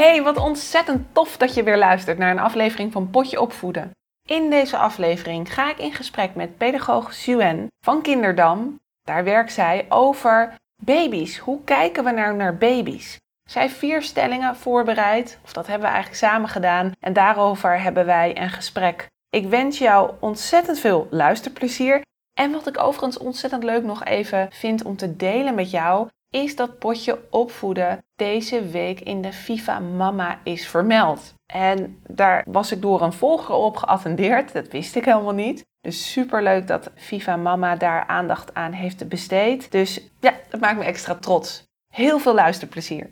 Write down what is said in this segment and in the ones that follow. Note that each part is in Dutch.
Hey, wat ontzettend tof dat je weer luistert naar een aflevering van Potje Opvoeden. In deze aflevering ga ik in gesprek met pedagoog Suen van Kinderdam. Daar werkt zij over baby's. Hoe kijken we nou naar baby's? Zij vier stellingen voorbereid, of dat hebben we eigenlijk samen gedaan. En daarover hebben wij een gesprek. Ik wens jou ontzettend veel luisterplezier. En wat ik overigens ontzettend leuk nog even vind om te delen met jou, is dat potje opvoeden deze week in de FIFA Mama is vermeld. En daar was ik door een volger op geattendeerd. Dat wist ik helemaal niet. Dus super leuk dat FIFA Mama daar aandacht aan heeft besteed. Dus ja, dat maakt me extra trots. Heel veel luisterplezier.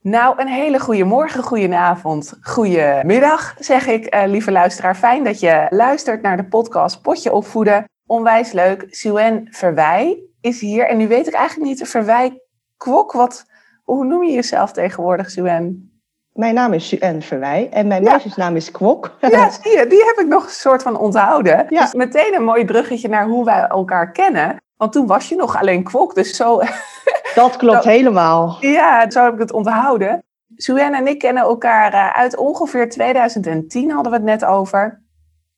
Nou, een hele goede morgen, goede avond, goedemiddag, zeg ik, eh, lieve luisteraar. Fijn dat je luistert naar de podcast Potje Opvoeden. Onwijs leuk. Suen Verwij is hier. En nu weet ik eigenlijk niet, Verwij Kwok, wat, hoe noem je jezelf tegenwoordig, Suen? Mijn naam is Suen Verwij en mijn ja. meisjesnaam is Kwok. Ja, zie je, die heb ik nog een soort van onthouden. Ja. Dus meteen een mooi bruggetje naar hoe wij elkaar kennen. Want toen was je nog alleen Kwok, dus zo... Dat klopt helemaal. Ja, zo heb ik het onthouden. Suen en ik kennen elkaar eh, uit ongeveer 2010, hadden we het net over.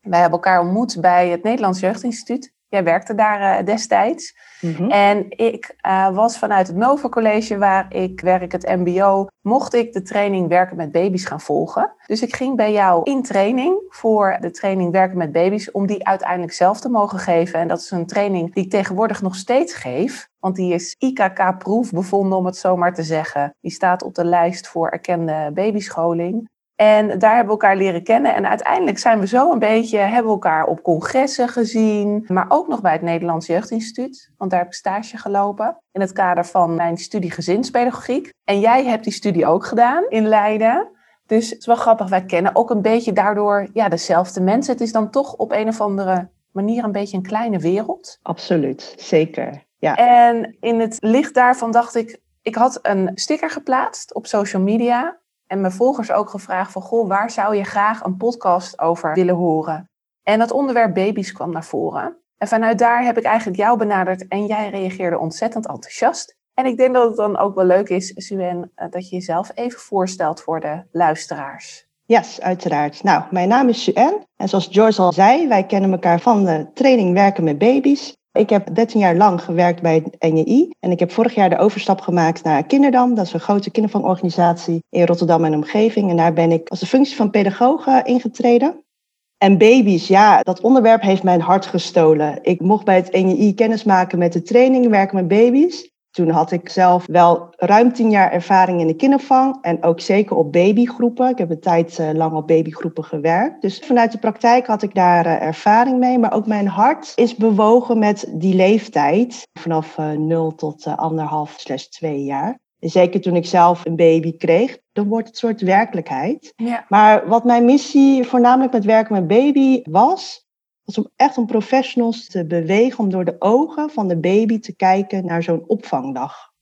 Wij hebben elkaar ontmoet bij het Nederlands Jeugdinstituut. Jij werkte daar uh, destijds. Mm En ik uh, was vanuit het Nova College, waar ik werk, het MBO, mocht ik de training Werken met Baby's gaan volgen. Dus ik ging bij jou in training voor de training Werken met Baby's, om die uiteindelijk zelf te mogen geven. En dat is een training die ik tegenwoordig nog steeds geef. Want die is IKK-proef bevonden, om het zo maar te zeggen. Die staat op de lijst voor erkende babyscholing. En daar hebben we elkaar leren kennen. En uiteindelijk zijn we zo een beetje, hebben we elkaar op congressen gezien. Maar ook nog bij het Nederlands Jeugdinstituut. Want daar heb ik stage gelopen. In het kader van mijn studie gezinspedagogiek. En jij hebt die studie ook gedaan in Leiden. Dus het is wel grappig, wij kennen ook een beetje daardoor ja, dezelfde mensen. Het is dan toch op een of andere manier een beetje een kleine wereld. Absoluut, zeker. Ja. En in het licht daarvan dacht ik, ik had een sticker geplaatst op social media en mijn volgers ook gevraagd van, goh, waar zou je graag een podcast over willen horen? En dat onderwerp baby's kwam naar voren. En vanuit daar heb ik eigenlijk jou benaderd en jij reageerde ontzettend enthousiast. En ik denk dat het dan ook wel leuk is, Suen, eh, dat je jezelf even voorstelt voor de luisteraars. Yes, uiteraard. Nou, mijn naam is Suen. En zoals Joyce al zei, wij kennen elkaar van de training Werken met Baby's. Ik heb 13 jaar lang gewerkt bij het NJI en ik heb vorig jaar de overstap gemaakt naar Kinderdam. Dat is een grote kindervangorganisatie in Rotterdam en omgeving. En daar ben ik als de functie van pedagoog ingetreden. En baby's, ja, dat onderwerp heeft mijn hart gestolen. Ik mocht bij het NJI kennis maken met de training werken met baby's. Toen had ik zelf wel ruim tien jaar ervaring in de kindervang en ook zeker op babygroepen. Ik heb een tijd eh, lang op babygroepen gewerkt. Dus vanuit de praktijk had ik daar eh, ervaring mee. Maar ook mijn hart is bewogen met die leeftijd. Vanaf 0 eh, tot anderhalf slash 2 jaar. Zeker toen ik zelf een baby kreeg, dan wordt het soort werkelijkheid. Ja. Maar wat mijn missie voornamelijk met werken met baby was, was om echt om professionals te bewegen om door de ogen van de baby te kijken naar zo'n opvangdag.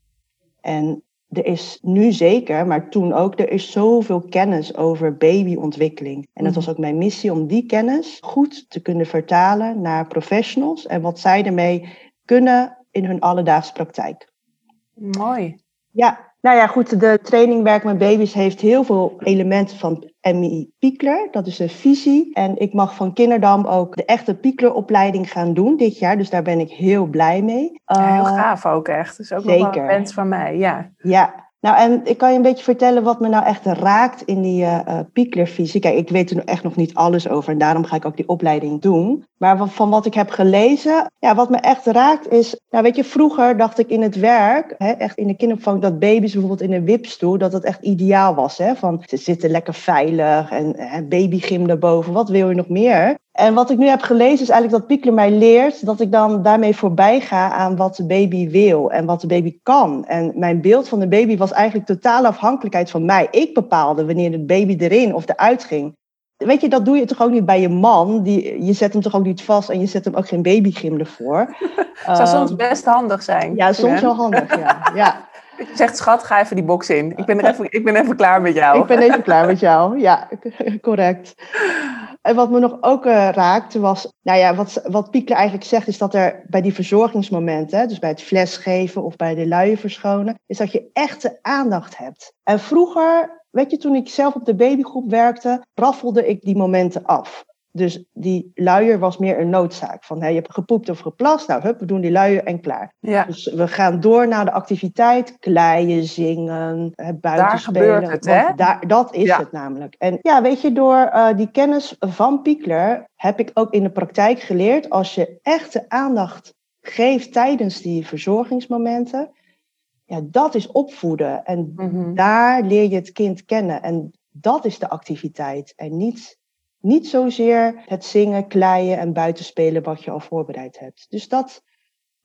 En er is nu zeker, maar toen ook, er is zoveel kennis over babyontwikkeling. En dat was ook mijn missie om die kennis goed te kunnen vertalen naar professionals en wat zij ermee kunnen in hun alledaagse praktijk. Mooi. Ja, nou ja, goed, de training Werk met Baby's heeft heel veel elementen van MI Piekler. Dat is een visie. En ik mag van Kinderdam ook de echte Piekleropleiding gaan doen dit jaar. Dus daar ben ik heel blij mee. Ja, heel eh, gaaf ook echt. Dus ook zeker. nog wel een wens van mij, ja. Ja, nou, en ik kan je een beetje vertellen wat me nou echt raakt in die uh, Piekler-visie. Kijk, ik weet er echt nog niet alles over en daarom ga ik ook die opleiding doen. Maar van wat ik heb gelezen, ja, wat me echt raakt is, nou weet je, vroeger dacht ik in het werk, hè, echt in de kinderopvang, dat baby's bijvoorbeeld in een wipstoel, dat dat echt ideaal was. Hè? Van ze zitten lekker veilig en hè, babygym daarboven, wat wil je nog meer? En wat ik nu heb gelezen is eigenlijk dat Piekler mij leert dat ik dan daarmee voorbij ga aan wat de baby wil en wat de baby kan. En mijn beeld van de baby was eigenlijk totale afhankelijkheid van mij. Ik bepaalde wanneer de baby erin of eruit ging. Weet je, dat doe je toch ook niet bij je man? Die, je zet hem toch ook niet vast en je zet hem ook geen babygym ervoor. Zou soms ehm, best handig zijn. Ja, soms wel handig, ja. ja. Je zegt, schat, ga even die box in. Ik ben, er even, ik ben even klaar met jou. Ik ben even klaar met jou, ja, correct. En wat me nog ook uh, raakte was, nou ja, wat, wat eigenlijk zegt, is dat er bij die verzorgingsmomenten, dus bij het flesgeven of bij de luien verschonen, is dat je echte aandacht hebt. En vroeger Weet je, toen ik zelf op de babygroep werkte, raffelde ik die momenten af. Dus die luier was meer een noodzaak. Van hey, je hebt gepoept of geplast. Nou, hup, we doen die luier en klaar. Ja. Dus we gaan door naar de activiteit. Kleien, zingen, buiten daar spelen. gebeurt het, hè? Daar, dat is het namelijk. En ja, weet je, door uh, die kennis van Piekler heb ik ook in de praktijk geleerd. Als je echte aandacht geeft tijdens die verzorgingsmomenten ja, dat is opvoeden. En Mhm. daar leer je het kind kennen. En dat is de activiteit. En niet, niet zozeer het zingen, kleien en buitenspelen wat je al voorbereid hebt. Dus dat,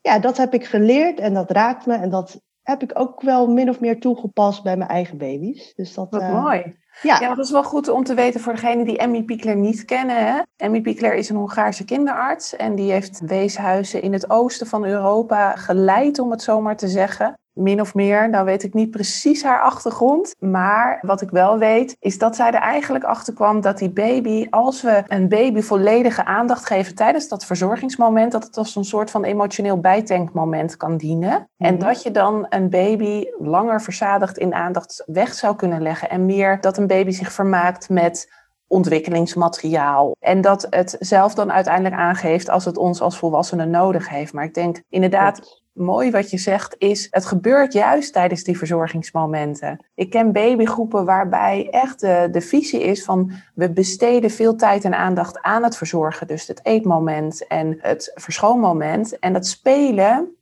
ja, dat heb ik geleerd en dat raakt me. En dat heb ik ook wel min of meer toegepast bij mijn eigen baby's. Dus dat, Wat eh, mooi. Ja. Ja, dat is wel goed om te weten voor degenen die Emmy Piekler niet kennen. Hè? Emmy Piekler is een Hongaarse kinderarts en die heeft weeshuizen in het oosten van Europa geleid, om het zo maar te zeggen. Min of meer, nou weet ik niet precies haar achtergrond. Maar wat ik wel weet, is dat zij er eigenlijk achter kwam dat die baby, als we een baby volledige aandacht geven tijdens dat verzorgingsmoment, dat het als een soort van emotioneel bijtankmoment kan dienen. En Mhm. dat je dan een baby langer verzadigd in aandacht weg zou kunnen leggen. En meer dat een baby zich vermaakt met ontwikkelingsmateriaal. En dat het zelf dan uiteindelijk aangeeft als het ons als volwassenen nodig heeft. Maar ik denk inderdaad, mooi wat je zegt, is het gebeurt juist tijdens die verzorgingsmomenten. Ik ken babygroepen waarbij echt de, visie is van we besteden veel tijd en aandacht aan het verzorgen. Dus het eetmoment en het verschoonmoment. En dat spelen,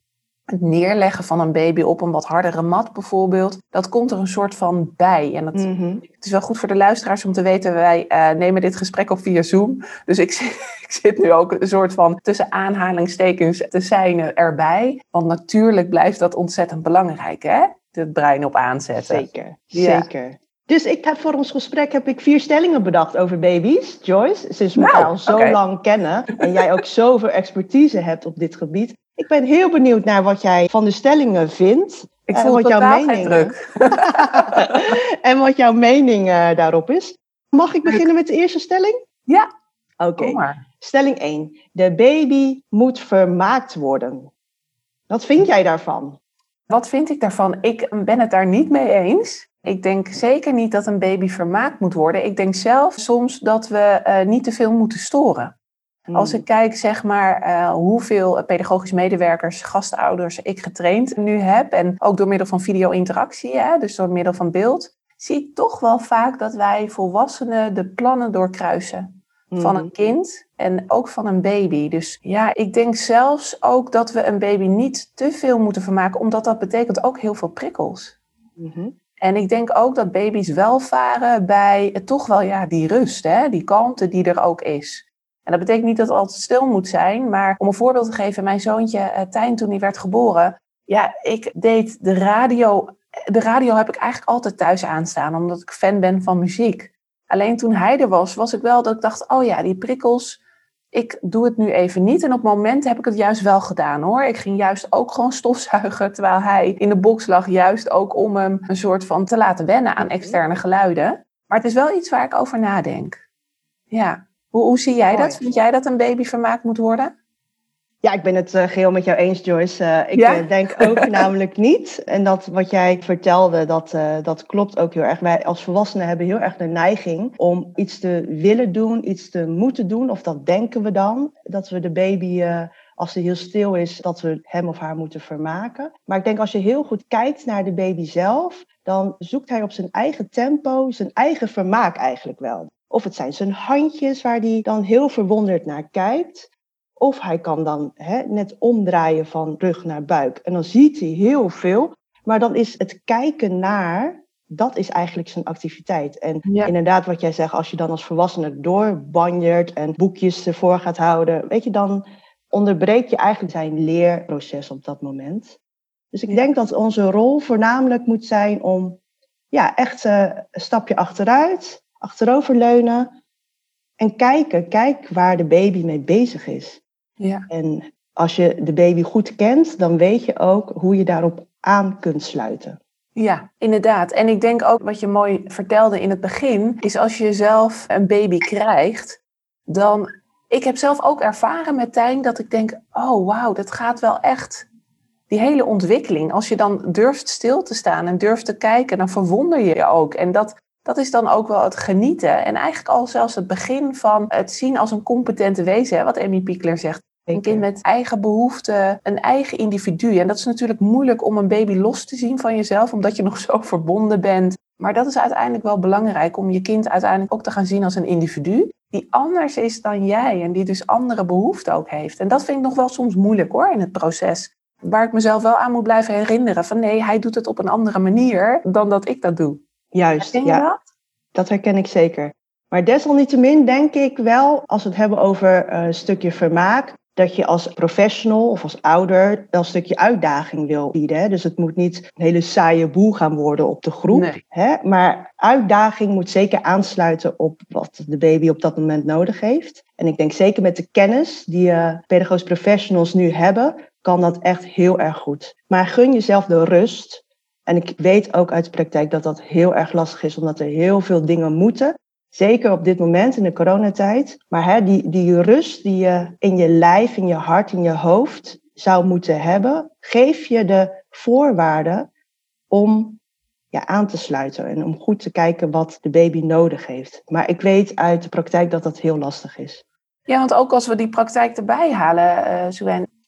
het neerleggen van een baby op een wat hardere mat bijvoorbeeld, dat komt er een soort van bij. En dat, Mhm. het is wel goed voor de luisteraars om te weten, wij eh, nemen dit gesprek op via Zoom. Dus ik, zit- ik zit nu ook een soort van tussen aanhalingstekens te zijn erbij. Want natuurlijk blijft dat ontzettend belangrijk, hè? Het brein op aanzetten. Zeker, Ja. zeker. Dus ik heb voor ons gesprek heb ik vier stellingen bedacht over baby's. Joyce, sinds we Nou, elkaar al zo lang kennen en jij ook zoveel expertise hebt op dit gebied. Ik ben heel benieuwd naar wat jij van de stellingen vindt. Ik en voel wat jouw mening- druk. en wat jouw mening eh, daarop is. Mag ik beginnen met de eerste stelling? Ja, Oké. Stelling 1. De baby moet vermaakt worden. Wat vind jij daarvan? Wat vind ik daarvan? Ik ben het daar niet mee eens. Ik denk zeker niet dat een baby vermaakt moet worden. Ik denk zelf soms dat we eh, niet te veel moeten storen. Als Hmm. ik kijk, zeg maar, eh, hoeveel pedagogisch medewerkers, gastouders ik getraind nu heb. En ook door middel van video-interactie, hè, dus door middel van beeld. Zie ik toch wel vaak dat wij volwassenen de plannen doorkruisen. Van een kind en ook van een baby. Dus ja, ik denk zelfs ook dat we een baby niet te veel moeten vermaken. Omdat dat betekent ook heel veel prikkels. Mhm. En ik denk ook dat baby's wel varen bij eh, toch wel ja, die rust, hè? die kalmte die er ook is. En dat betekent niet dat het altijd stil moet zijn, maar om een voorbeeld te geven, mijn zoontje eh, Tijn toen hij werd geboren, ja, ik deed de radio, de radio heb ik eigenlijk altijd thuis aanstaan, omdat ik fan ben van muziek. Alleen toen hij er was, was ik wel dat ik dacht, oh ja, die prikkels, ik doe het nu even niet. En op het moment heb ik het juist wel gedaan hoor. Ik ging juist ook gewoon stofzuigen terwijl hij in de box lag. Juist ook om hem een soort van te laten wennen aan externe geluiden. Maar het is wel iets waar ik over nadenk. Ja. Hoe, hoe zie jij dat? Vind jij dat een baby vermaakt moet worden? Ja, ik ben het eh, geheel met jou eens, Joyce. Eh, ik Ja? eh, denk ook namelijk niet. En dat wat jij vertelde, dat, dat klopt ook heel erg. Wij als volwassenen hebben heel erg de neiging om iets te willen doen, iets te moeten doen. Of dat denken we dan. Dat we de baby, als ze heel stil is, dat we hem of haar moeten vermaken. Maar ik denk als je heel goed kijkt naar de baby zelf, dan zoekt hij op zijn eigen tempo, zijn eigen vermaak eigenlijk wel. Of het zijn zijn handjes waar hij dan heel verwonderd naar kijkt. Of hij kan dan hè, net omdraaien van rug naar buik. En dan ziet hij heel veel. Maar dan is het kijken naar, dat is eigenlijk zijn activiteit. En inderdaad, wat jij zegt, als je dan als volwassene doorbanjert en boekjes ervoor gaat houden, weet je, dan onderbreek je eigenlijk zijn leerproces op dat moment. Dus ik denk dat onze rol voornamelijk moet zijn om ja, echt uh, een stapje achteruit, achteroverleunen en kijken. Kijk waar de baby mee bezig is. Ja. En als je de baby goed kent, dan weet je ook hoe je daarop aan kunt sluiten. Ja, inderdaad. En ik denk ook wat je mooi vertelde in het begin, is als je zelf een baby krijgt, dan. Ik heb zelf ook ervaren met Tijn dat ik denk: oh wauw, dat gaat wel echt. Die hele ontwikkeling, als je dan durft stil te staan en durft te kijken, dan verwonder je je ook. En dat, dat is dan ook wel het genieten. En eigenlijk al zelfs het begin van het zien als een competente wezen, wat Emmy Piekler zegt. Een kind met eigen behoeften, een eigen individu. En dat is natuurlijk moeilijk om een baby los te zien van jezelf, omdat je nog zo verbonden bent. Maar dat is uiteindelijk wel belangrijk om je kind uiteindelijk ook te gaan zien als een individu die anders is dan jij en die dus andere behoeften ook heeft. En dat vind ik nog wel soms moeilijk hoor in het proces. Waar ik mezelf wel aan moet blijven herinneren van nee, hij doet het op een andere manier dan dat ik dat doe. Juist, ja. Dat? dat herken ik zeker. Maar desalniettemin denk ik wel, als we het hebben over een stukje vermaak, dat je als professional of als ouder wel een stukje uitdaging wil bieden. Hè? Dus het moet niet een hele saaie boel gaan worden op de groep. Hè? Maar uitdaging moet zeker aansluiten op wat de baby op dat moment nodig heeft. En ik denk zeker met de kennis die uh, pedagogisch professionals nu hebben, kan dat echt heel erg goed. Maar gun jezelf de rust. En ik weet ook uit de praktijk dat dat heel erg lastig is, omdat er heel veel dingen moeten. Zeker op dit moment in de coronatijd. Maar hè, die, die rust die je in je lijf, in je hart, in je hoofd zou moeten hebben, geef je de voorwaarden om ja, aan te sluiten en om goed te kijken wat de baby nodig heeft. Maar ik weet uit de praktijk dat dat heel lastig is. Ja, want ook als we die praktijk erbij halen, uh,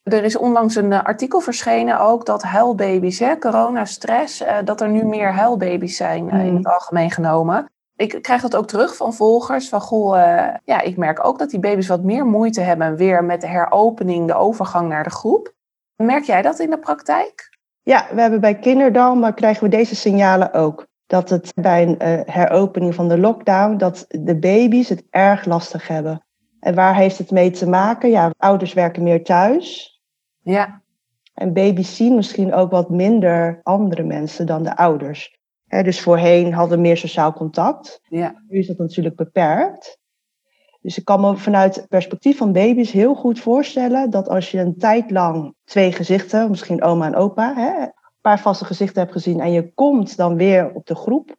er is onlangs een eh, artikel verschenen ook dat huilbaby's, hè, corona, stress, uh, dat er nu meer huilbaby's zijn in hmm. het algemeen genomen ik krijg dat ook terug van volgers. Van goh, uh, ja, ik merk ook dat die baby's wat meer moeite hebben weer met de heropening, de overgang naar de groep. Merk jij dat in de praktijk? Ja, we hebben bij Kinderdam, maar krijgen we deze signalen ook. Dat het bij een uh, heropening van de lockdown, dat de baby's het erg lastig hebben. En waar heeft het mee te maken? Ja, ouders werken meer thuis. Ja. En baby's zien misschien ook wat minder andere mensen dan de ouders dus voorheen hadden we meer sociaal contact. Ja. Nu is dat natuurlijk beperkt. Dus ik kan me vanuit het perspectief van baby's heel goed voorstellen dat als je een tijd lang twee gezichten, misschien oma en opa, hè, een paar vaste gezichten hebt gezien en je komt dan weer op de groep,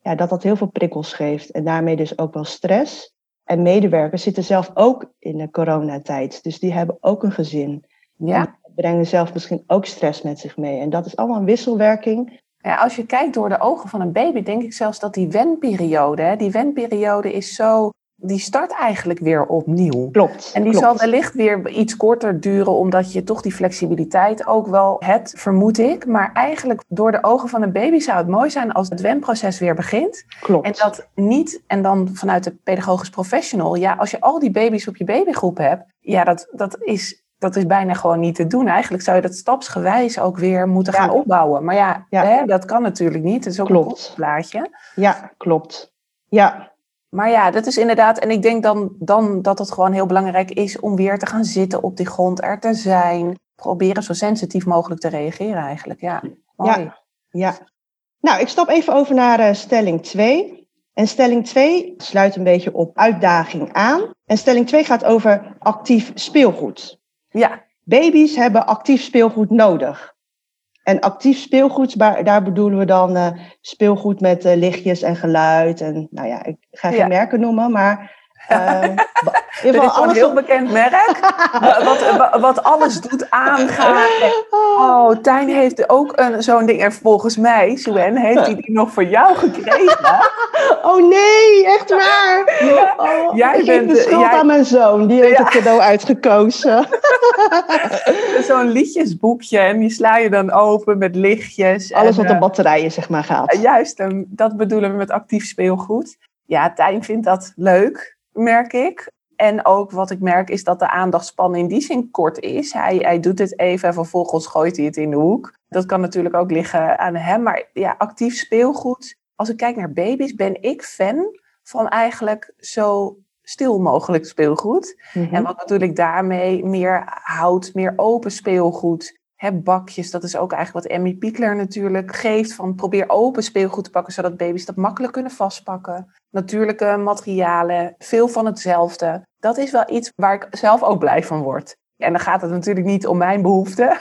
ja, dat dat heel veel prikkels geeft en daarmee dus ook wel stress. En medewerkers zitten zelf ook in de coronatijd, dus die hebben ook een gezin. Ja. brengen zelf misschien ook stress met zich mee. En dat is allemaal een wisselwerking ja, als je kijkt door de ogen van een baby, denk ik zelfs dat die wenperiode, hè, die wenperiode is zo, die start eigenlijk weer opnieuw. Klopt. En die zal wellicht weer iets korter duren, omdat je toch die flexibiliteit ook wel hebt, vermoed ik. Maar eigenlijk door de ogen van een baby zou het mooi zijn als het wenproces weer begint. Klopt. En dat niet, en dan vanuit de pedagogisch professional, ja, als je al die baby's op je babygroep hebt, ja, dat, dat is dat is bijna gewoon niet te doen. Eigenlijk zou je dat stapsgewijs ook weer moeten gaan opbouwen. Maar ja, Hè, dat kan natuurlijk niet. Het is ook klopt. een plaatje. Ja, klopt. Ja. Maar ja, dat is inderdaad. En ik denk dan, dan dat het gewoon heel belangrijk is om weer te gaan zitten op die grond, er te zijn. Proberen zo sensitief mogelijk te reageren eigenlijk. Ja, mooi. Ja, ja. Nou, ik stap even over naar uh, stelling 2. En stelling 2 sluit een beetje op uitdaging aan. En stelling 2 gaat over actief speelgoed. Ja. Baby's hebben actief speelgoed nodig. En actief speelgoed, daar bedoelen we dan uh, speelgoed met uh, lichtjes en geluid. En nou ja, ik ga geen merken noemen, maar uh, is een heel bekend merk. wat, wat alles doet aangaan. Oh, Tijn heeft ook zo'n ding. En volgens mij, Suen, heeft hij die nog voor jou gekregen. Oh nee, echt waar. Oh, jij bent de schuld jij... aan mijn zoon. Die heeft het cadeau uitgekozen. zo'n liedjesboekje. En die sla je dan open met lichtjes. Alles wat op uh, batterijen zeg maar gaat. juist, dat bedoelen we met actief speelgoed. Ja, Tijn vindt dat leuk merk ik. En ook wat ik merk is dat de aandachtspan in die zin kort is. Hij, hij doet het even en vervolgens gooit hij het in de hoek. Dat kan natuurlijk ook liggen aan hem. Maar ja, actief speelgoed. Als ik kijk naar baby's, ben ik fan van eigenlijk zo stil mogelijk speelgoed. Mhm. En wat natuurlijk daarmee meer hout, meer open speelgoed. Hè, bakjes, dat is ook eigenlijk wat Emmy Piekler natuurlijk geeft. Van probeer open speelgoed te pakken, zodat baby's dat makkelijk kunnen vastpakken. Natuurlijke materialen, veel van hetzelfde. Dat is wel iets waar ik zelf ook blij van word. En dan gaat het natuurlijk niet om mijn behoeften.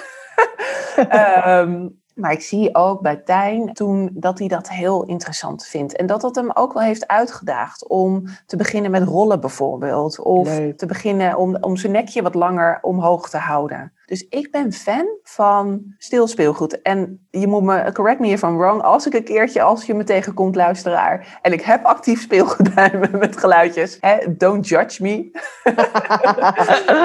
Ehm, maar ik zie ook bij Tijn toen dat hij dat heel interessant vindt. En dat dat hem ook wel heeft uitgedaagd om te beginnen met rollen bijvoorbeeld. Of Leuk. te beginnen om, om zijn nekje wat langer omhoog te houden. Dus ik ben fan van stil speelgoed. En je moet me, correct me if I'm wrong, als ik een keertje, als je me tegenkomt, luisteraar. En ik heb actief speelgoed bij me met geluidjes. Hè, don't judge me.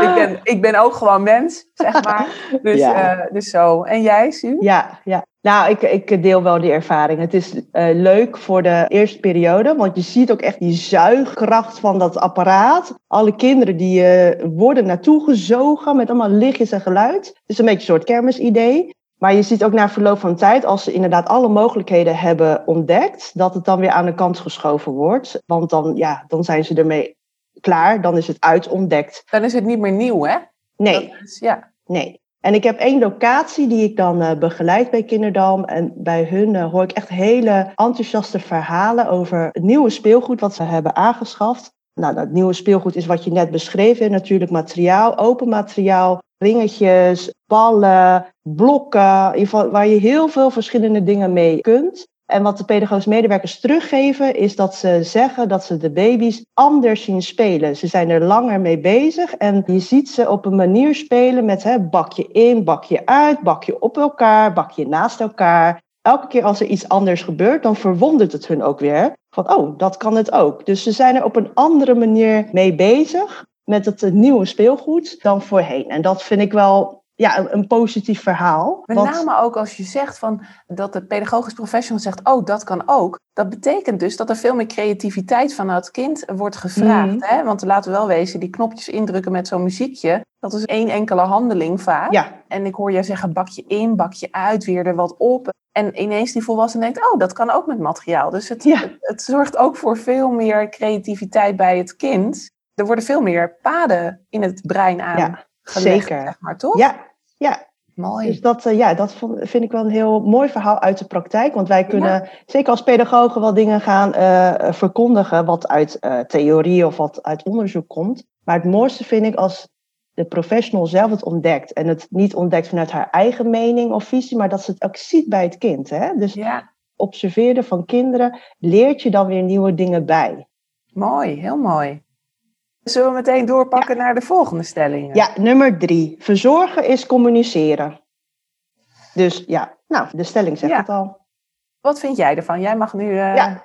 ik, ben, ik ben ook gewoon mens, zeg maar. Dus, Ja. eh, dus zo. En jij, Sue? Ja, ja. Nou, ik, ik deel wel die ervaring. Het is eh, leuk voor de eerste periode, want je ziet ook echt die zuigkracht van dat apparaat. Alle kinderen die eh, worden naartoe gezogen met allemaal lichtjes en geluid. Het is een beetje een soort kermisidee. Maar je ziet ook na verloop van tijd, als ze inderdaad alle mogelijkheden hebben ontdekt, dat het dan weer aan de kant geschoven wordt. Want dan, ja, dan zijn ze ermee klaar, dan is het uitontdekt. Dan is het niet meer nieuw, hè? Nee, is- ja. Nee. En ik heb één locatie die ik dan eh, begeleid bij Kinderdam. En bij hun eh, hoor ik echt hele enthousiaste verhalen over het nieuwe speelgoed wat ze hebben aangeschaft. Nou, dat nieuwe speelgoed is wat je net beschreef. hè, Natuurlijk materiaal, open materiaal, ringetjes, ballen, blokken. Waar je heel veel verschillende dingen mee kunt. En wat de pedagogische medewerkers teruggeven, is dat ze zeggen dat ze de baby's anders zien spelen. Ze zijn er langer mee bezig en je ziet ze op een manier spelen met hè, bakje in, bakje uit, bakje op elkaar, bakje naast elkaar. Elke keer als er iets anders gebeurt, dan verwondert het hun ook weer. Van, oh, dat kan het ook. Dus ze zijn er op een andere manier mee bezig met het nieuwe speelgoed dan voorheen. En dat vind ik wel ja, een, een positief verhaal. Met want- name ook als je zegt van, dat de pedagogisch professional zegt, oh, dat kan ook. Dat betekent dus dat er veel meer creativiteit van het kind wordt gevraagd. Mhm. Hè? Want laten we wel wezen, die knopjes indrukken met zo'n muziekje, dat is één enkele handeling vaak. Ja, En ik hoor jij zeggen, bakje in, bakje uit, weer er wat op. En ineens die volwassene denkt, oh, dat kan ook met materiaal. Dus het, Ja. het, het zorgt ook voor veel meer creativiteit bij het kind. Er worden veel meer paden in het brein aan Ja, gelegd, zeker. zeg maar, toch? ja, ja. Mooi. Dus dat, eh, ja, dat vond- vind ik wel een heel mooi verhaal uit de praktijk. Want wij kunnen zeker als pedagogen wel dingen gaan eh, verkondigen wat uit eh, theorie of wat uit onderzoek komt. Maar het mooiste vind ik als de professional zelf het ontdekt. En het niet ontdekt vanuit haar eigen mening of visie, maar dat ze het ook ziet bij het kind. Hè? Dus Ja, observeren van kinderen leert je dan weer nieuwe dingen bij. mooi, heel mooi. Zullen we meteen doorpakken naar de volgende stelling? Ja, nummer drie. Verzorgen is communiceren. Dus ja, nou, de stelling zegt Ja. het al. Wat vind jij ervan? Jij mag nu eh Ja,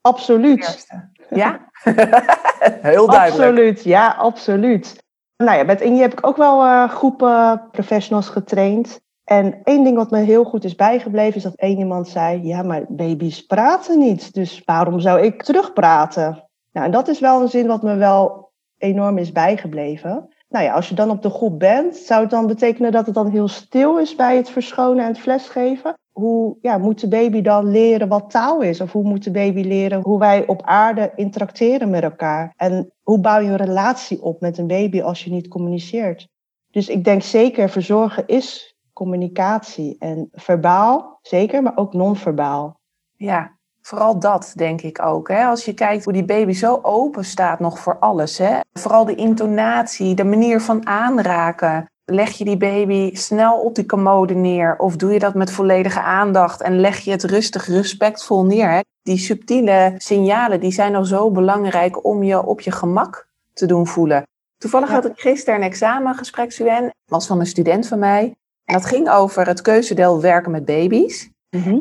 absoluut. Ja? heel duidelijk. Absoluut, ja, absoluut. Nou ja, met Inje heb ik ook wel eh, groepen professionals getraind. En één ding wat me heel goed is bijgebleven is dat één iemand zei: Ja, maar baby's praten niet, dus waarom zou ik terugpraten? Nou, en dat is wel een zin wat me wel enorm is bijgebleven. Nou ja, als je dan op de groep bent, zou het dan betekenen dat het dan heel stil is bij het verschonen en het flesgeven? Hoe ja, moet de baby dan leren wat taal is? Of hoe moet de baby leren hoe wij op aarde interacteren met elkaar? En hoe bouw je een relatie op met een baby als je niet communiceert? Dus ik denk zeker, verzorgen is communicatie. En verbaal, zeker, maar ook non-verbaal. Ja, vooral dat denk ik ook. Hè? Als je kijkt hoe die baby zo open staat nog voor alles. Hè? Vooral de intonatie, de manier van aanraken. Leg je die baby snel op die commode neer? Of doe je dat met volledige aandacht en leg je het rustig, respectvol neer? Hè? Die subtiele signalen die zijn al zo belangrijk om je op je gemak te doen voelen. Toevallig had ik gisteren een examengesprek, Suen. was van een student van mij. En dat ging over het keuzedeel werken met baby's.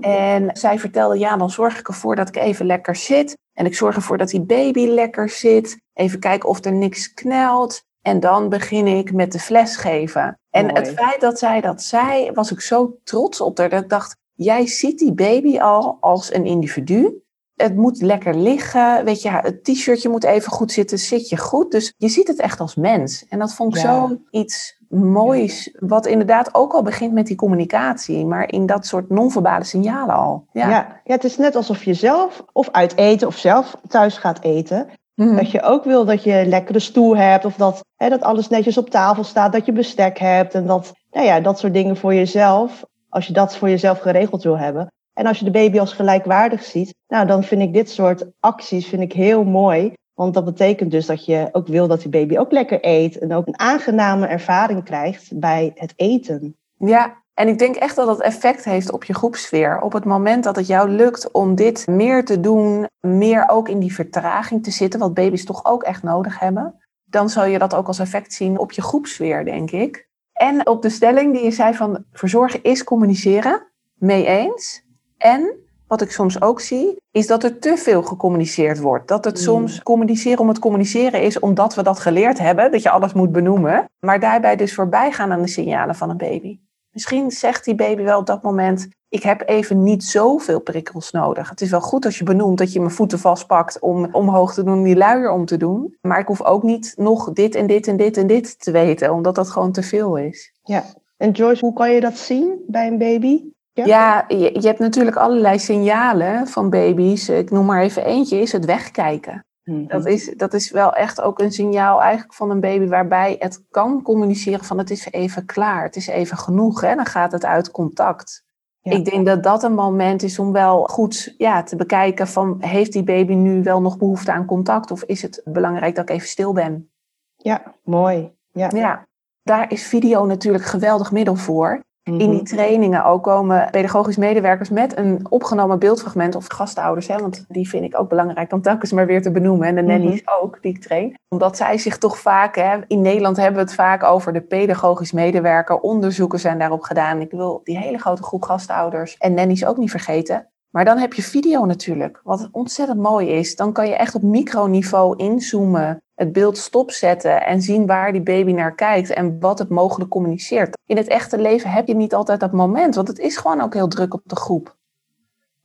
En zij vertelde, ja, dan zorg ik ervoor dat ik even lekker zit. En ik zorg ervoor dat die baby lekker zit. Even kijken of er niks knelt. En dan begin ik met de fles geven. En Mooi. het feit dat zij dat zei, was ik zo trots op haar. Dat ik dacht, jij ziet die baby al als een individu. Het moet lekker liggen. Weet je, het t-shirtje moet even goed zitten. Zit je goed? Dus je ziet het echt als mens. En dat vond ik Ja. zo iets moois. Wat inderdaad ook al begint met die communicatie. Maar in dat soort non-verbale signalen al. Ja. Ja. Ja. het is net alsof je zelf of uit eten of zelf thuis gaat eten. Mhm. Dat je ook wil dat je een lekkere stoel hebt of dat, hè, dat alles netjes op tafel staat, dat je bestek hebt en dat, nou ja, dat soort dingen voor jezelf, als je dat voor jezelf geregeld wil hebben. En als je de baby als gelijkwaardig ziet, nou dan vind ik dit soort acties vind ik heel mooi. Want dat betekent dus dat je ook wil dat die baby ook lekker eet en ook een aangename ervaring krijgt bij het eten. Ja, en ik denk echt dat dat effect heeft op je groepsfeer. Op het moment dat het jou lukt om dit meer te doen, meer ook in die vertraging te zitten, wat baby's toch ook echt nodig hebben, dan zal je dat ook als effect zien op je groepsfeer, denk ik. En op de stelling die je zei van verzorgen is communiceren, mee eens. En wat ik soms ook zie, is dat er te veel gecommuniceerd wordt. Dat het Mm. soms communiceren om het communiceren is, omdat we dat geleerd hebben, dat je alles moet benoemen. Maar daarbij dus voorbij gaan aan de signalen van een baby. Misschien zegt die baby wel op dat moment: Ik heb even niet zoveel prikkels nodig. Het is wel goed als je benoemt dat je mijn voeten vastpakt om omhoog te doen, die luier om te doen. Maar ik hoef ook niet nog dit en dit en dit en dit te weten, omdat dat gewoon te veel is. Ja. En Joyce, hoe kan je dat zien bij een baby? Ja. Ja, je, je hebt natuurlijk allerlei signalen van baby's. Ik noem maar even eentje, is het wegkijken. Mhm. Dat is, dat is wel echt ook een signaal eigenlijk van een baby waarbij het kan communiceren van het is even klaar, het is even genoeg. Hè? Dan gaat het uit contact. Ja. Ik denk dat dat een moment is om wel goed ja, te bekijken van heeft die baby nu wel nog behoefte aan contact of is het belangrijk dat ik even stil ben. Ja, mooi. Ja. Ja, daar is video natuurlijk geweldig middel voor. In Mhm. die trainingen ook komen pedagogisch medewerkers met een opgenomen beeldfragment of gastouders. Hè, want die vind ik ook belangrijk om telkens maar weer te benoemen. En de nannies ook, die ik train. Omdat zij zich toch vaak, hè, in Nederland hebben we het vaak over de pedagogisch medewerker. Onderzoeken zijn daarop gedaan. Ik wil die hele grote groep gastouders en nannies ook niet vergeten. Maar dan heb je video natuurlijk, wat ontzettend mooi is. Dan kan je echt op microniveau inzoomen, het beeld stopzetten en zien waar die baby naar kijkt en wat het mogelijk communiceert. In het echte leven heb je niet altijd dat moment, want het is gewoon ook heel druk op de groep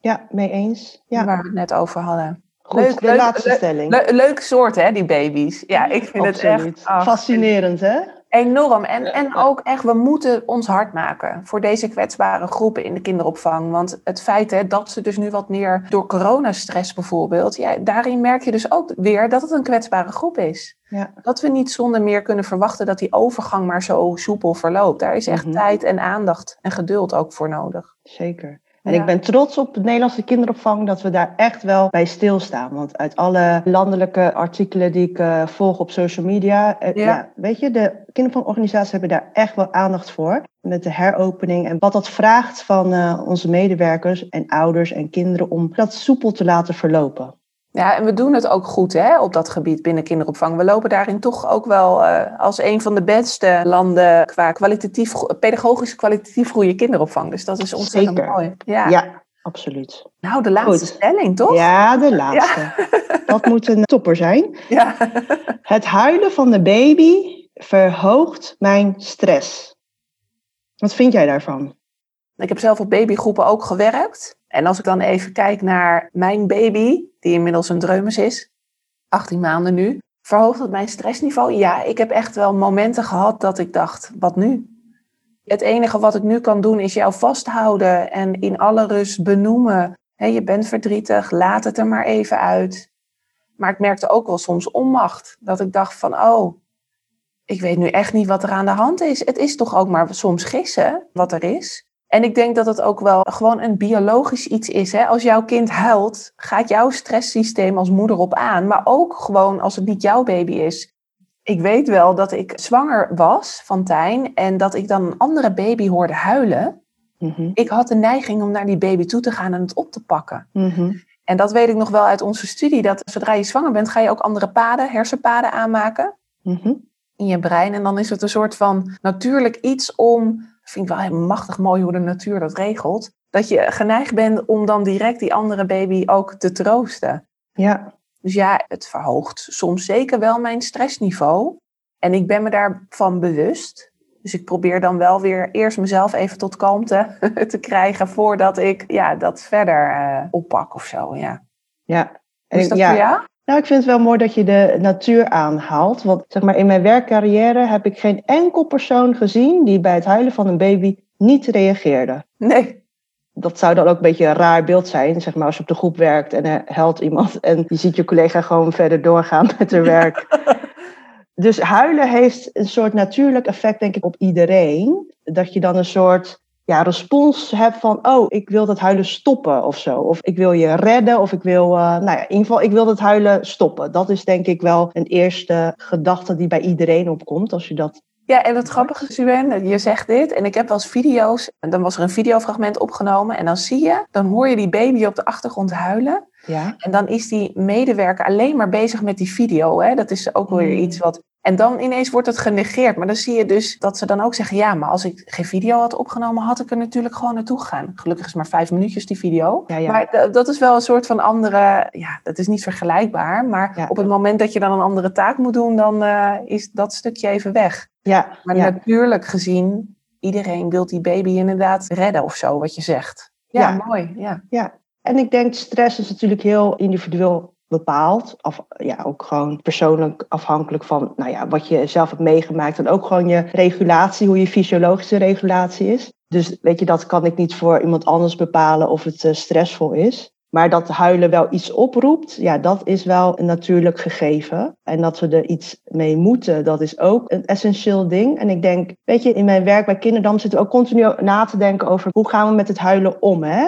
Ja, mee eens. Ja, waar we het net over hadden. goed. leuk, de leuk, laatste leuk. stelling. Le- leuke soort hè, die baby's. Ja, ik vind het echt ach, Fascinerend, hè? Enorm. En, en ook echt, we moeten ons hard maken voor deze kwetsbare groepen in de kinderopvang. Want het feit hè, dat ze dus nu wat meer door coronastress bijvoorbeeld, ja, daarin merk je dus ook weer dat het een kwetsbare groep is. Ja. Dat we niet zonder meer kunnen verwachten dat die overgang maar zo soepel verloopt. Daar is echt Mhm. tijd en aandacht en geduld ook voor nodig. Zeker. En Ja. ik ben trots op de Nederlandse kinderopvang dat we daar echt wel bij stilstaan. Want uit alle landelijke artikelen die ik eh, volg op social media, eh, Ja. ja. weet je, de kinderopvangorganisaties hebben daar echt wel aandacht voor. Met de heropening en wat dat vraagt van eh, onze medewerkers en ouders en kinderen om dat soepel te laten verlopen. Ja, en we doen het ook goed hè, op dat gebied binnen kinderopvang. We lopen daarin toch ook wel eh, als een van de beste landen qua kwalitatief, go- pedagogisch kwalitatief goede kinderopvang. Dus dat is ontzettend Zeker. mooi. Ja. Ja, absoluut. Nou, de laatste Goed. stelling, toch? Ja, de laatste. Dat moet een topper zijn. Ja. Het huilen van de baby verhoogt mijn stress. Wat vind jij daarvan? Ik heb zelf op babygroepen ook gewerkt. En als ik dan even kijk naar mijn baby, die inmiddels een dreumes is, 18 maanden nu, verhoogt het mijn stressniveau? Ja, ik heb echt wel momenten gehad dat ik dacht, wat nu? Het enige wat ik nu kan doen is jou vasthouden en in alle rust benoemen. Hé, je bent verdrietig, laat het er maar even uit. Maar ik merkte ook wel soms onmacht. Dat ik dacht van, oh, ik weet nu echt niet wat er aan de hand is. Het is toch ook maar soms gissen wat er is. En ik denk dat het ook wel gewoon een biologisch iets is. Hè? Als jouw kind huilt, gaat jouw stresssysteem als moeder op aan. Maar ook gewoon als het niet jouw baby is. Ik weet wel dat ik zwanger was van Tijn en dat ik dan een andere baby hoorde huilen. Mhm, Ik had de neiging om naar die baby toe te gaan en het op te pakken. mhm. En dat weet ik nog wel uit onze studie, dat zodra je zwanger bent, ga je ook andere paden, hersenpaden aanmaken Mhm. in je brein. En dan is het een soort van natuurlijk iets om, vind ik wel heel machtig mooi hoe de natuur dat regelt, dat je geneigd bent om dan direct die andere baby ook te troosten. Ja, Dus ja, het verhoogt soms zeker wel mijn stressniveau. En ik ben me daarvan bewust. Dus ik probeer dan wel weer eerst mezelf even tot kalmte te krijgen voordat ik ja, dat verder eh, oppak of zo. Ja. Ja. Is dat ja. Nou, ik vind het wel mooi dat je de natuur aanhaalt. Want zeg maar, in mijn werkcarrière heb ik geen enkel persoon gezien die bij het huilen van een baby niet reageerde. Nee. Dat zou dan ook een beetje een raar beeld zijn, zeg maar, als je op de groep werkt en er helpt iemand en je ziet je collega gewoon verder doorgaan met haar werk. dus huilen heeft een soort natuurlijk effect, denk ik, op iedereen. Dat je dan een soort ja, respons hebt van, oh, ik wil dat huilen stoppen of zo. Of ik wil je redden, of ik wil, uh, nou ja, in ieder geval, ik wil dat huilen stoppen. Dat is denk ik wel een eerste gedachte die bij iedereen opkomt als je dat ja, en het grappige is, Suen, je zegt dit. En ik heb wel eens video's. En dan was er een videofragment opgenomen. En dan zie je, dan hoor je die baby op de achtergrond huilen. Ja. En dan is die medewerker alleen maar bezig met die video. Hè? Dat is ook weer hmm. iets wat en dan ineens wordt het genegeerd. Maar dan zie je dus dat ze dan ook zeggen: ja, maar als ik geen video had opgenomen, had ik er natuurlijk gewoon naartoe gegaan. Gelukkig is maar vijf minuutjes die video. Ja, ja. Maar dat is wel een soort van andere. Ja, dat is niet vergelijkbaar. Maar op het moment dat je dan een andere taak moet doen, dan uh, is dat stukje even weg. Ja, maar natuurlijk gezien, iedereen wil die baby inderdaad redden of zo, wat je zegt. Ja, mooi. Ja. ja. En ik denk, stress is natuurlijk heel individueel bepaald. Of ja, ook gewoon persoonlijk afhankelijk van nou ja, wat je zelf hebt meegemaakt. En ook gewoon je regulatie, hoe je fysiologische regulatie is. Dus weet je, dat kan ik niet voor iemand anders bepalen of het uh, stressvol is. Maar dat huilen wel iets oproept, ja, dat is wel een natuurlijk gegeven. En dat we er iets mee moeten, dat is ook een essentieel ding. En ik denk, weet je, in mijn werk bij Kinderdam zitten we ook continu na te denken over hoe gaan we met het huilen om, hè?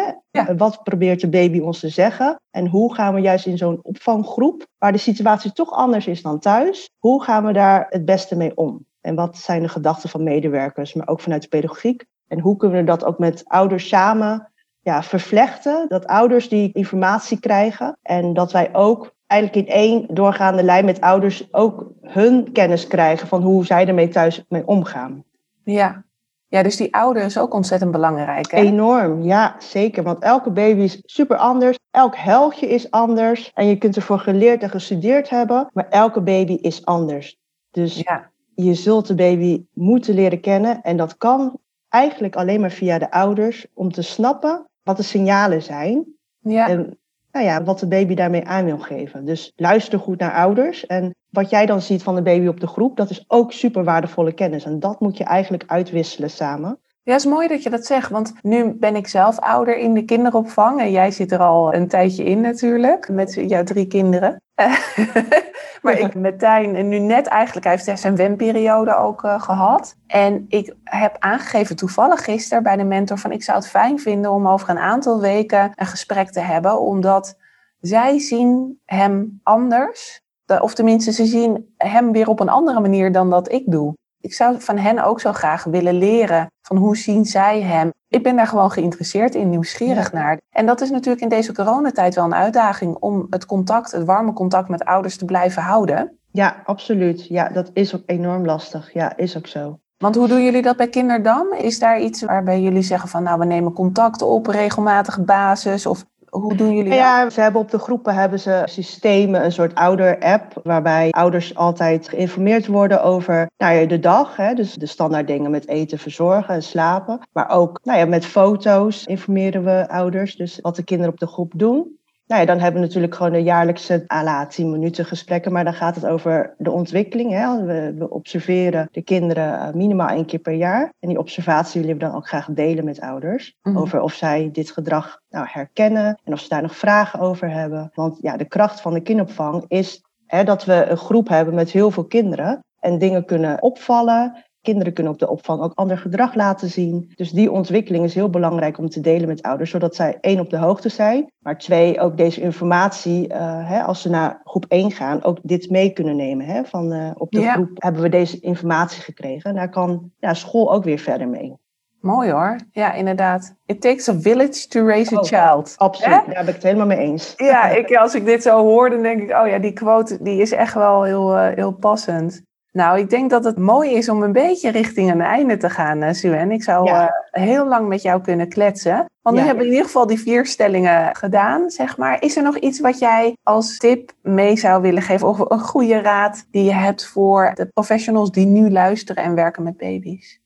Wat probeert de baby ons te zeggen? En hoe gaan we juist in zo'n opvanggroep, waar de situatie toch anders is dan thuis, hoe gaan we daar het beste mee om? En wat zijn de gedachten van medewerkers, maar ook vanuit de pedagogiek? En hoe kunnen we dat ook met ouders samen ja, vervlechten. Dat ouders die informatie krijgen en dat wij ook eigenlijk in één doorgaande lijn met ouders ook hun kennis krijgen van hoe zij ermee thuis mee omgaan. Ja. Ja, dus die ouder is ook ontzettend belangrijk. Hè? Enorm, ja, zeker. Want elke baby is super anders. Elk helftje is anders. En je kunt ervoor geleerd en gestudeerd hebben. Maar elke baby is anders. Dus ja. je zult de baby moeten leren kennen. En dat kan eigenlijk alleen maar via de ouders. Om te snappen wat de signalen zijn. Ja. En nou ja, wat de baby daarmee aan wil geven. Dus luister goed naar ouders. En wat jij dan ziet van de baby op de groep, dat is ook super waardevolle kennis. En dat moet je eigenlijk uitwisselen samen. Ja, is mooi dat je dat zegt, want nu ben ik zelf ouder in de kinderopvang en jij zit er al een tijdje in natuurlijk, met jouw drie kinderen. maar ik met Tijn nu net eigenlijk, hij heeft zijn wenperiode ook uh, gehad. En ik heb aangegeven toevallig gisteren bij de mentor van ik zou het fijn vinden om over een aantal weken een gesprek te hebben, omdat zij zien hem anders. Of tenminste, ze zien hem weer op een andere manier dan dat ik doe ik zou van hen ook zo graag willen leren van hoe zien zij hem. Ik ben daar gewoon geïnteresseerd in, nieuwsgierig naar. En dat is natuurlijk in deze coronatijd wel een uitdaging om het contact, het warme contact met ouders te blijven houden. Ja, absoluut. Ja, dat is ook enorm lastig. Ja, is ook zo. Want hoe doen jullie dat bij Kinderdam? Is daar iets waarbij jullie zeggen van nou we nemen contact op, regelmatige basis? Of hoe doen jullie dat? Ja, ze hebben op de groepen hebben ze systemen, een soort ouder-app, waarbij ouders altijd geïnformeerd worden over nou ja, de dag. Hè, dus de standaard dingen met eten, verzorgen en slapen. Maar ook nou ja, met foto's informeren we ouders, dus wat de kinderen op de groep doen. Nou ja, dan hebben we natuurlijk gewoon de jaarlijkse ala 10 minuten gesprekken, maar dan gaat het over de ontwikkeling. Hè. We, we, observeren de kinderen eh, minimaal één keer per jaar. En die observatie willen we dan ook graag delen met ouders. Mhm. Over of zij dit gedrag nou herkennen en of ze daar nog vragen over hebben. Want ja, de kracht van de kinderopvang is hè, dat we een groep hebben met heel veel kinderen. En dingen kunnen opvallen Kinderen kunnen op de opvang ook ander gedrag laten zien. Dus die ontwikkeling is heel belangrijk om te delen met ouders, zodat zij één op de hoogte zijn, maar twee ook deze informatie, uh, hè, als ze naar groep 1 gaan, ook dit mee kunnen nemen. Hè, van uh, op de groep hebben we deze informatie gekregen. En daar kan ja, school ook weer verder mee. Mooi hoor. Ja, inderdaad. It takes a village to raise a oh, child. Absoluut, daar ben ik het helemaal mee eens. Ja, ik, als ik dit zo hoor, dan denk ik, oh ja, die quote die is echt wel heel, uh, heel passend. Nou, ik denk dat het mooi is om een beetje richting een einde te gaan, uh, Suen. Ik zou uh, heel lang met jou kunnen kletsen. Want nu hebben we in ieder geval die vier stellingen gedaan, zeg maar. Is er nog iets wat jij als tip mee zou willen geven? Of een goede raad die je hebt voor de professionals die nu luisteren en werken met baby's?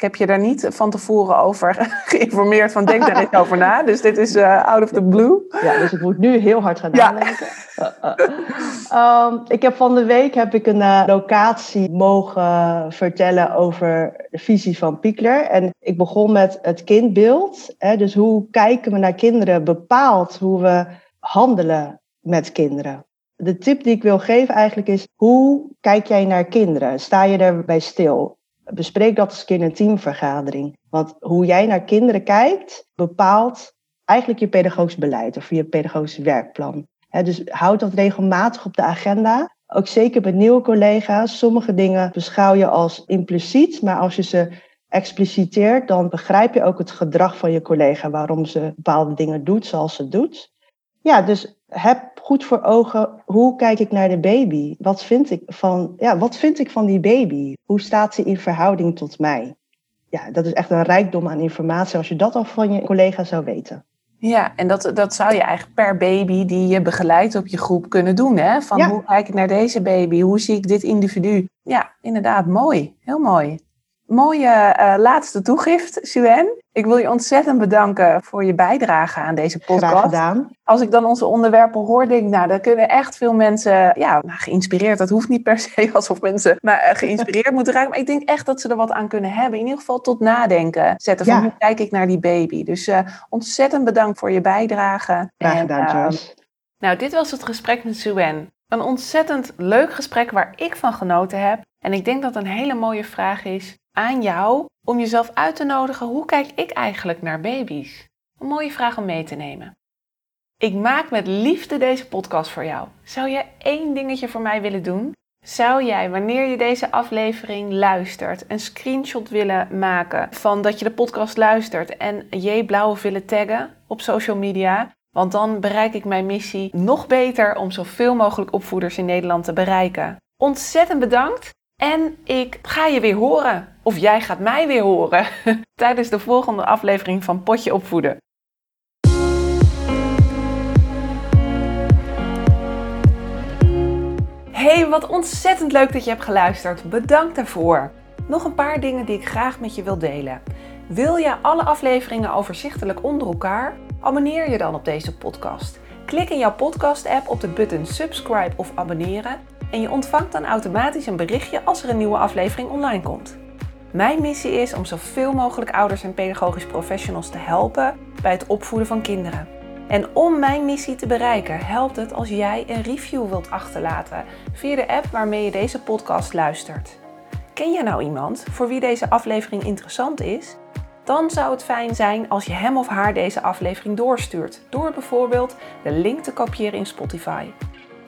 Ik heb je daar niet van tevoren over geïnformeerd van denk daar eens over na. Dus dit is uh, out of the blue. Ja, dus ik moet nu heel hard gaan nadenken. Um, ik heb van de week heb ik een uh, locatie mogen vertellen over de visie van Piekler. En ik begon met het kindbeeld. Hè, dus hoe kijken we naar kinderen bepaalt hoe we handelen met kinderen. De tip die ik wil geven eigenlijk is, hoe kijk jij naar kinderen? Sta je daarbij stil? Bespreek dat eens in een teamvergadering. Want hoe jij naar kinderen kijkt, bepaalt eigenlijk je pedagogisch beleid of je pedagogisch werkplan. dus houd dat regelmatig op de agenda. Ook zeker bij nieuwe collega's. Sommige dingen beschouw je als impliciet, maar als je ze expliciteert, dan begrijp je ook het gedrag van je collega, waarom ze bepaalde dingen doet zoals ze doet. Ja, dus heb goed voor ogen hoe kijk ik naar de baby? Wat vind ik van, ja, wat vind ik van die baby? Hoe staat ze in verhouding tot mij? Ja, dat is echt een rijkdom aan informatie als je dat al van je collega zou weten. Ja, en dat, dat zou je eigenlijk per baby die je begeleidt op je groep kunnen doen. Hè? Van hoe kijk ik naar deze baby? Hoe zie ik dit individu? Ja, inderdaad, mooi. Heel mooi. Mooie uh, laatste toegift, Suen. Ik wil je ontzettend bedanken voor je bijdrage aan deze podcast. Graag gedaan. Als ik dan onze onderwerpen hoor, denk ik, nou, daar kunnen echt veel mensen, ja, nou, geïnspireerd. Dat hoeft niet per se alsof mensen maar, uh, geïnspireerd moeten raken. Maar ik denk echt dat ze er wat aan kunnen hebben. In ieder geval tot nadenken zetten van hoe kijk ik naar die baby. Dus uh, ontzettend bedankt voor je bijdrage. Graag gedaan. Nou, dit was het gesprek met Suen. Een ontzettend leuk gesprek waar ik van genoten heb. En ik denk dat een hele mooie vraag is aan jou om jezelf uit te nodigen. Hoe kijk ik eigenlijk naar baby's? Een mooie vraag om mee te nemen. Ik maak met liefde deze podcast voor jou. Zou je één dingetje voor mij willen doen? Zou jij, wanneer je deze aflevering luistert, een screenshot willen maken van dat je de podcast luistert en J Blauw willen taggen op social media? Want dan bereik ik mijn missie nog beter om zoveel mogelijk opvoeders in Nederland te bereiken. Ontzettend bedankt en ik ga je weer horen, of jij gaat mij weer horen, tijdens de volgende aflevering van Potje Opvoeden. Hey, wat ontzettend leuk dat je hebt geluisterd. Bedankt daarvoor. Nog een paar dingen die ik graag met je wil delen. Wil je alle afleveringen overzichtelijk onder elkaar? Abonneer je dan op deze podcast. Klik in jouw podcast-app op de button subscribe of abonneren en je ontvangt dan automatisch een berichtje als er een nieuwe aflevering online komt. Mijn missie is om zoveel mogelijk ouders en pedagogisch professionals te helpen bij het opvoeden van kinderen. En om mijn missie te bereiken, helpt het als jij een review wilt achterlaten via de app waarmee je deze podcast luistert. Ken je nou iemand voor wie deze aflevering interessant is? Dan zou het fijn zijn als je hem of haar deze aflevering doorstuurt, door bijvoorbeeld de link te kopiëren in Spotify.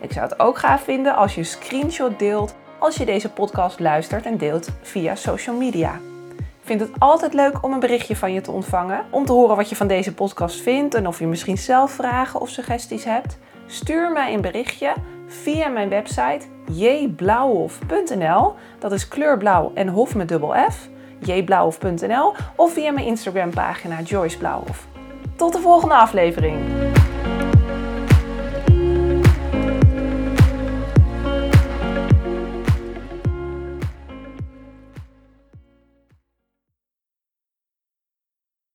Ik zou het ook gaaf vinden als je een screenshot deelt als je deze podcast luistert en deelt via social media. Ik vind het altijd leuk om een berichtje van je te ontvangen, om te horen wat je van deze podcast vindt en of je misschien zelf vragen of suggesties hebt. Stuur mij een berichtje via mijn website jblauwhof.nl. Dat is kleurblauw en hof met dubbel F. jblauwhof.nl of via mijn Instagram pagina Joyce Blauwhof. Tot de volgende aflevering.